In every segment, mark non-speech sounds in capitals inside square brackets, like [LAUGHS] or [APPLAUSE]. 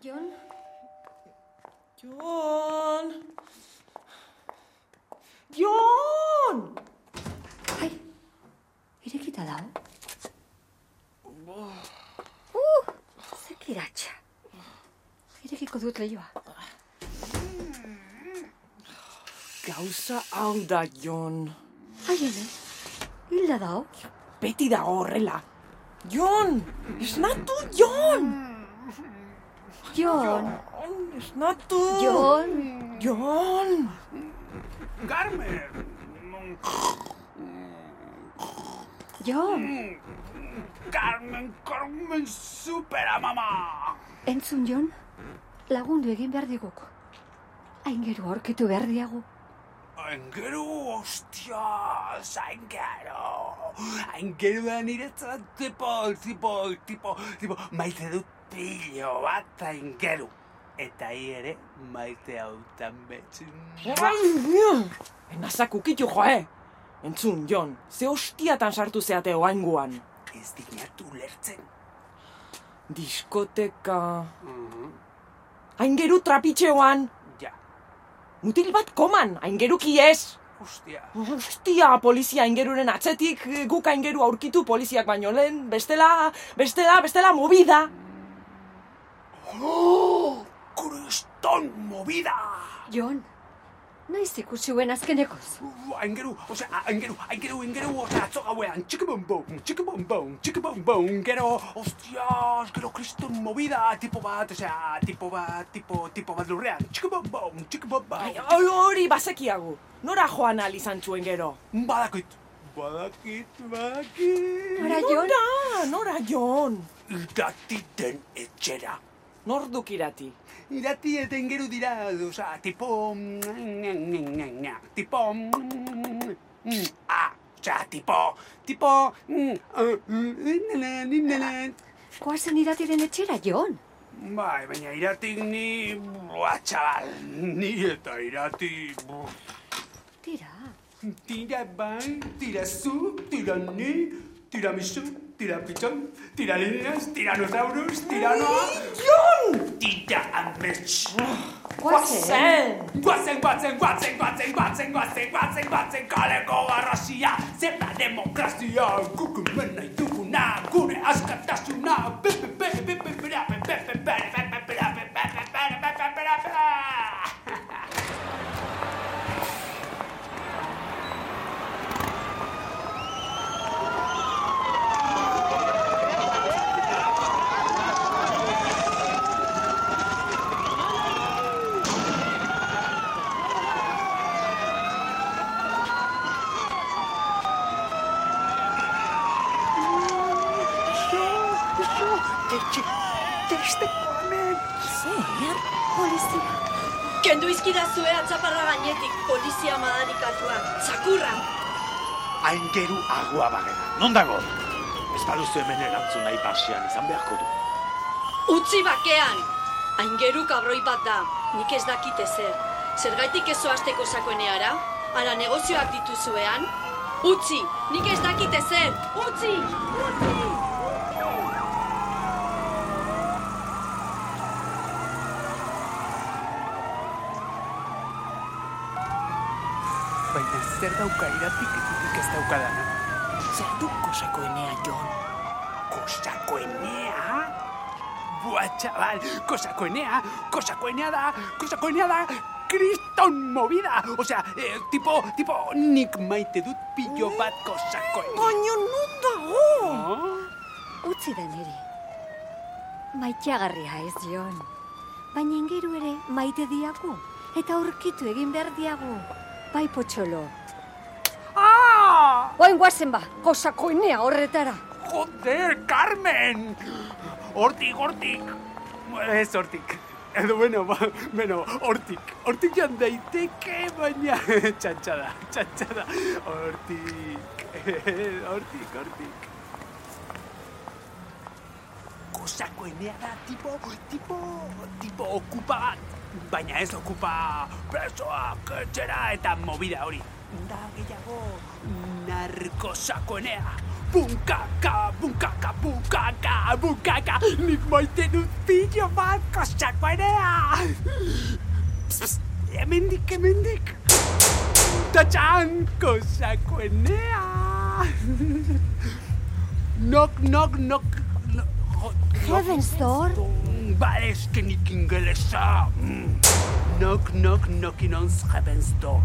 John. John. John. Ay, ¿eres que te ha dado? Uh, se quiracha. ¿Eres que codu te lleva? Causa alda, John. Ay, Ellen. ¿Y le ha dado? Betty da horrela. John, es tu John. Mm. Esnatu, Jon! Jon, Esnatu! Jon, Jon! Carmen! Jon. Carmen, Carmen, supera, mama! Entzun, Jon, lagundu egin behar diguk. Aingeru aurkitu behar diagu. Aingeru, ostia, zaingero. Aingeru da niretzat tipo, tipo, tipo, tipo, maite dut pilo bat aingeru. Eta hi ere maite hautan betzin. Enazak ukitu joe! Entzun, Jon, ze hostiatan sartu zeate oainguan. Ez dinatu lertzen. Diskoteka... Aingeru trapitxeoan! Ja, Mutil bat koman, aingeruki ez! ostia. Hostia, polizia aingeruren atzetik eh, guk aingeru aurkitu poliziak baino lehen, bestela, bestela, bestela, movida! Oh, kriston movida! Jon, naiz ikusi huen azkenekoz. Uh, Aingeru, osea, aingeru, aingeru, aingeru, osea, atzo gauean, txikabombom, txikabombom, txikabombom, gero, ostias, gero kriston movida, tipo bat, osea, tipo bat, tipo, tipo bat lurrean, txikabombom, txikabombom. Ai, ai, hori bazekiagu. Nora joan al izan zuen gero? Badakit, badakit, badakit. Nora, Jon? Nora, nora, Jon! Irati den etxera. Norduk irati. Irati eta ingeru dira, osea, tipo... Tipo... Ah, osea, tipo... Tipo... Koazen iratiren etxera, Jon. Bai, baina iratik ni... Buah, txabal, ni eta irati... Tira, Tira bai, tira zu, tira ni, tiramisu, tirapitxon, tiralinas, tiranosaurus, tirano... Ion! Tita amets! Guazen! Guazen, guazen, guazen, guazen, guazen, guazen, guazen, guazen, kaleko garrasia, zer da demokrazia, gukumen nahi duguna, gure askatasuna, pepepe, pepepe, pepepe, pepepe, pepepe, pepepe, pepepe, Zer? Polizia. Kendu izkidazue atzaparra gainetik polizia madarikatuak, txakurra! Aingeru agua bagena. Non dago? Ez baduzu hemen erantzun nahi pasean izan beharko du. Utzi bakean! Aingeru kabroi bat da, nik ez dakite zer. Zergaitik ez zoazteko sakoeneara? Ala negozioak dituzuean? Utzi, nik ez dakite zer! Utzi! Utzi! Baina zer dauka iratik nik ez daukadana. Zer du kosakoenea, Jon? Kosakoenea? Bua, txabal, kosakoenea, kosakoenea da, kosakoenea da, kriston movida! Osea, eh, tipo, tipo, nik maite dut pilo bat kosakoenea. Baina non dago? Oh? Utzi da niri. Maiteagarria ez, Jon. Baina ingeru ere maite diagu. Eta aurkitu egin behar diagu. Bai potxolo. Ah! Oain guazen ba, kosakoinea horretara. Joder, Carmen! Hortik, hortik! Ez hortik. Edo, bueno, ba, bueno, hortik. Hortik joan daiteke, baina [LAUGHS] txantxada, txantxada. Hortik, [LAUGHS] hortik, hortik. Kosakoenea da, tipo, tipo, tipo okupa bat. Baina ez okupa presoak etxera eta movida hori. Da gehiago narkosakoenea. Bunkaka, bunkaka, bunkaka, bunkaka, nik maite dut pilo bat kosakoenea. Psst, psst, hemendik, hemendik. Tatxan, kosakoenea. Nok, nok, nok. Kevin Store? Baleskenigingelecha. Mm. Knock, knock, knocking on Heaven's door.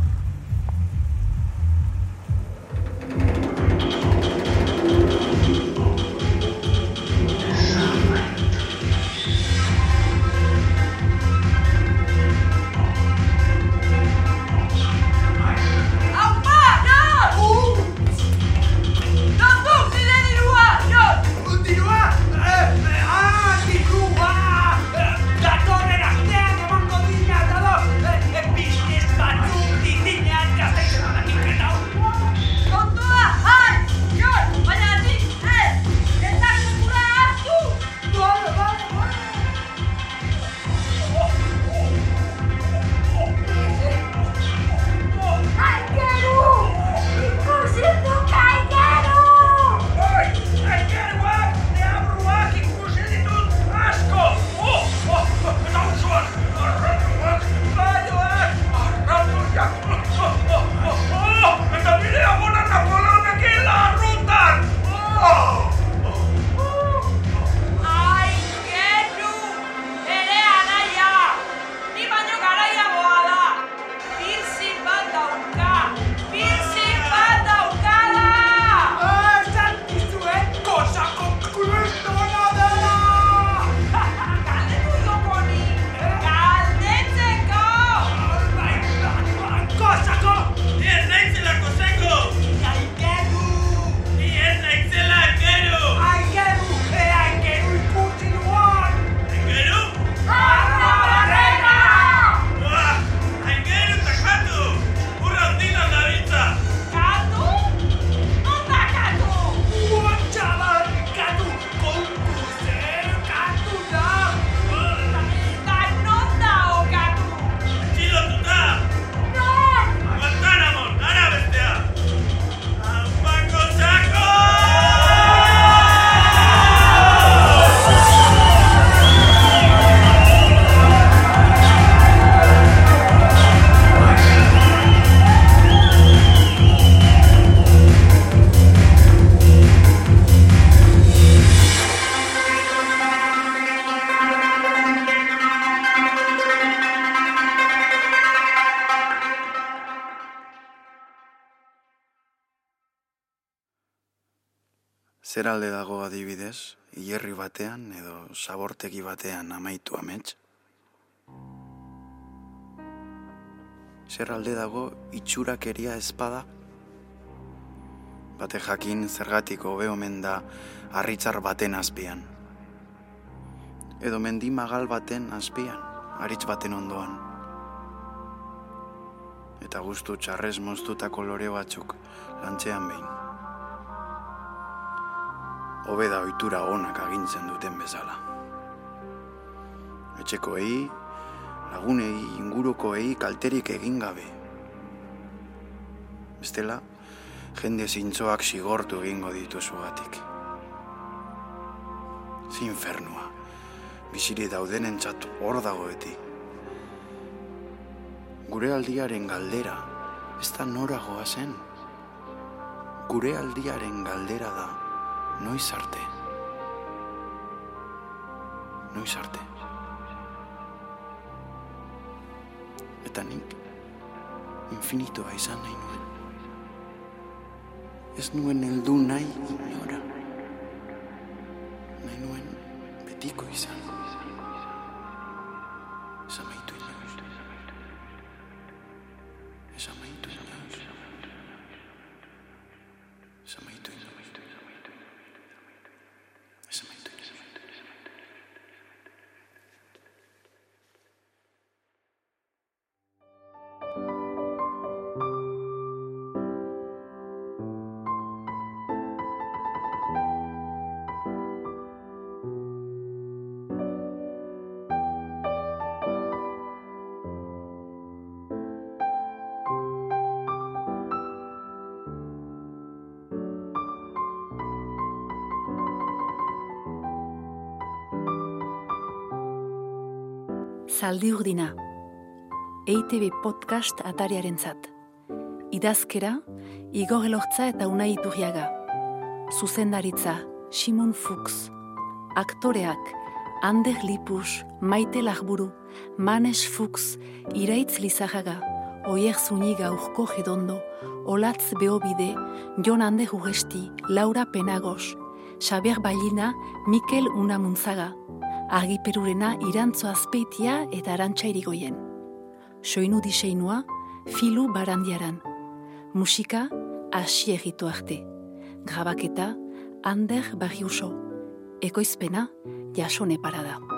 Zer alde dago adibidez, hierri batean edo sabortegi batean amaitu amets? Zer alde dago itxurakeria espada? Bate jakin zergatik hobe omen da harritzar baten azpian. Edo mendi magal baten azpian, haritz baten ondoan. Eta guztu txarrez moztutako lore batzuk lantzean behin hobe da ohitura onak agintzen duten bezala. Etxekoei, lagunei, ingurukoei kalterik egin gabe. Bestela, jende zintzoak sigortu egingo dituzugatik. Ze infernua, biziri daudenentzat hor dago beti. Gure aldiaren galdera, ez da noragoa zen. Gure aldiaren galdera da, noiz arte. Noiz arte. Eta nik infinitoa izan nahi nuen. Ez nuen heldu nahi inora. Nahi nuen betiko izan. Zaldi urdina. EITB podcast atariaren zat. Idazkera, Igor Elortza eta Unai Iturriaga. Zuzendaritza, Simon Fuchs. Aktoreak, Ander Lipus, Maite Lagburu, Manes Fuchs, Iraitz Lizajaga, Oier Zuniga Urko Gedondo, Olatz Beobide, Jon Ande Ugesti, Laura Penagos, Xaber Bailina, Mikel Unamuntzaga, Argiperurena Irantzo Azpeitia eta Arantxa Irigoien. Soinu diseinua, Filu Barandiaran. Musika, Asi Egito Arte. Grabaketa, Ander Barriuso. Ekoizpena, Jasone Parada.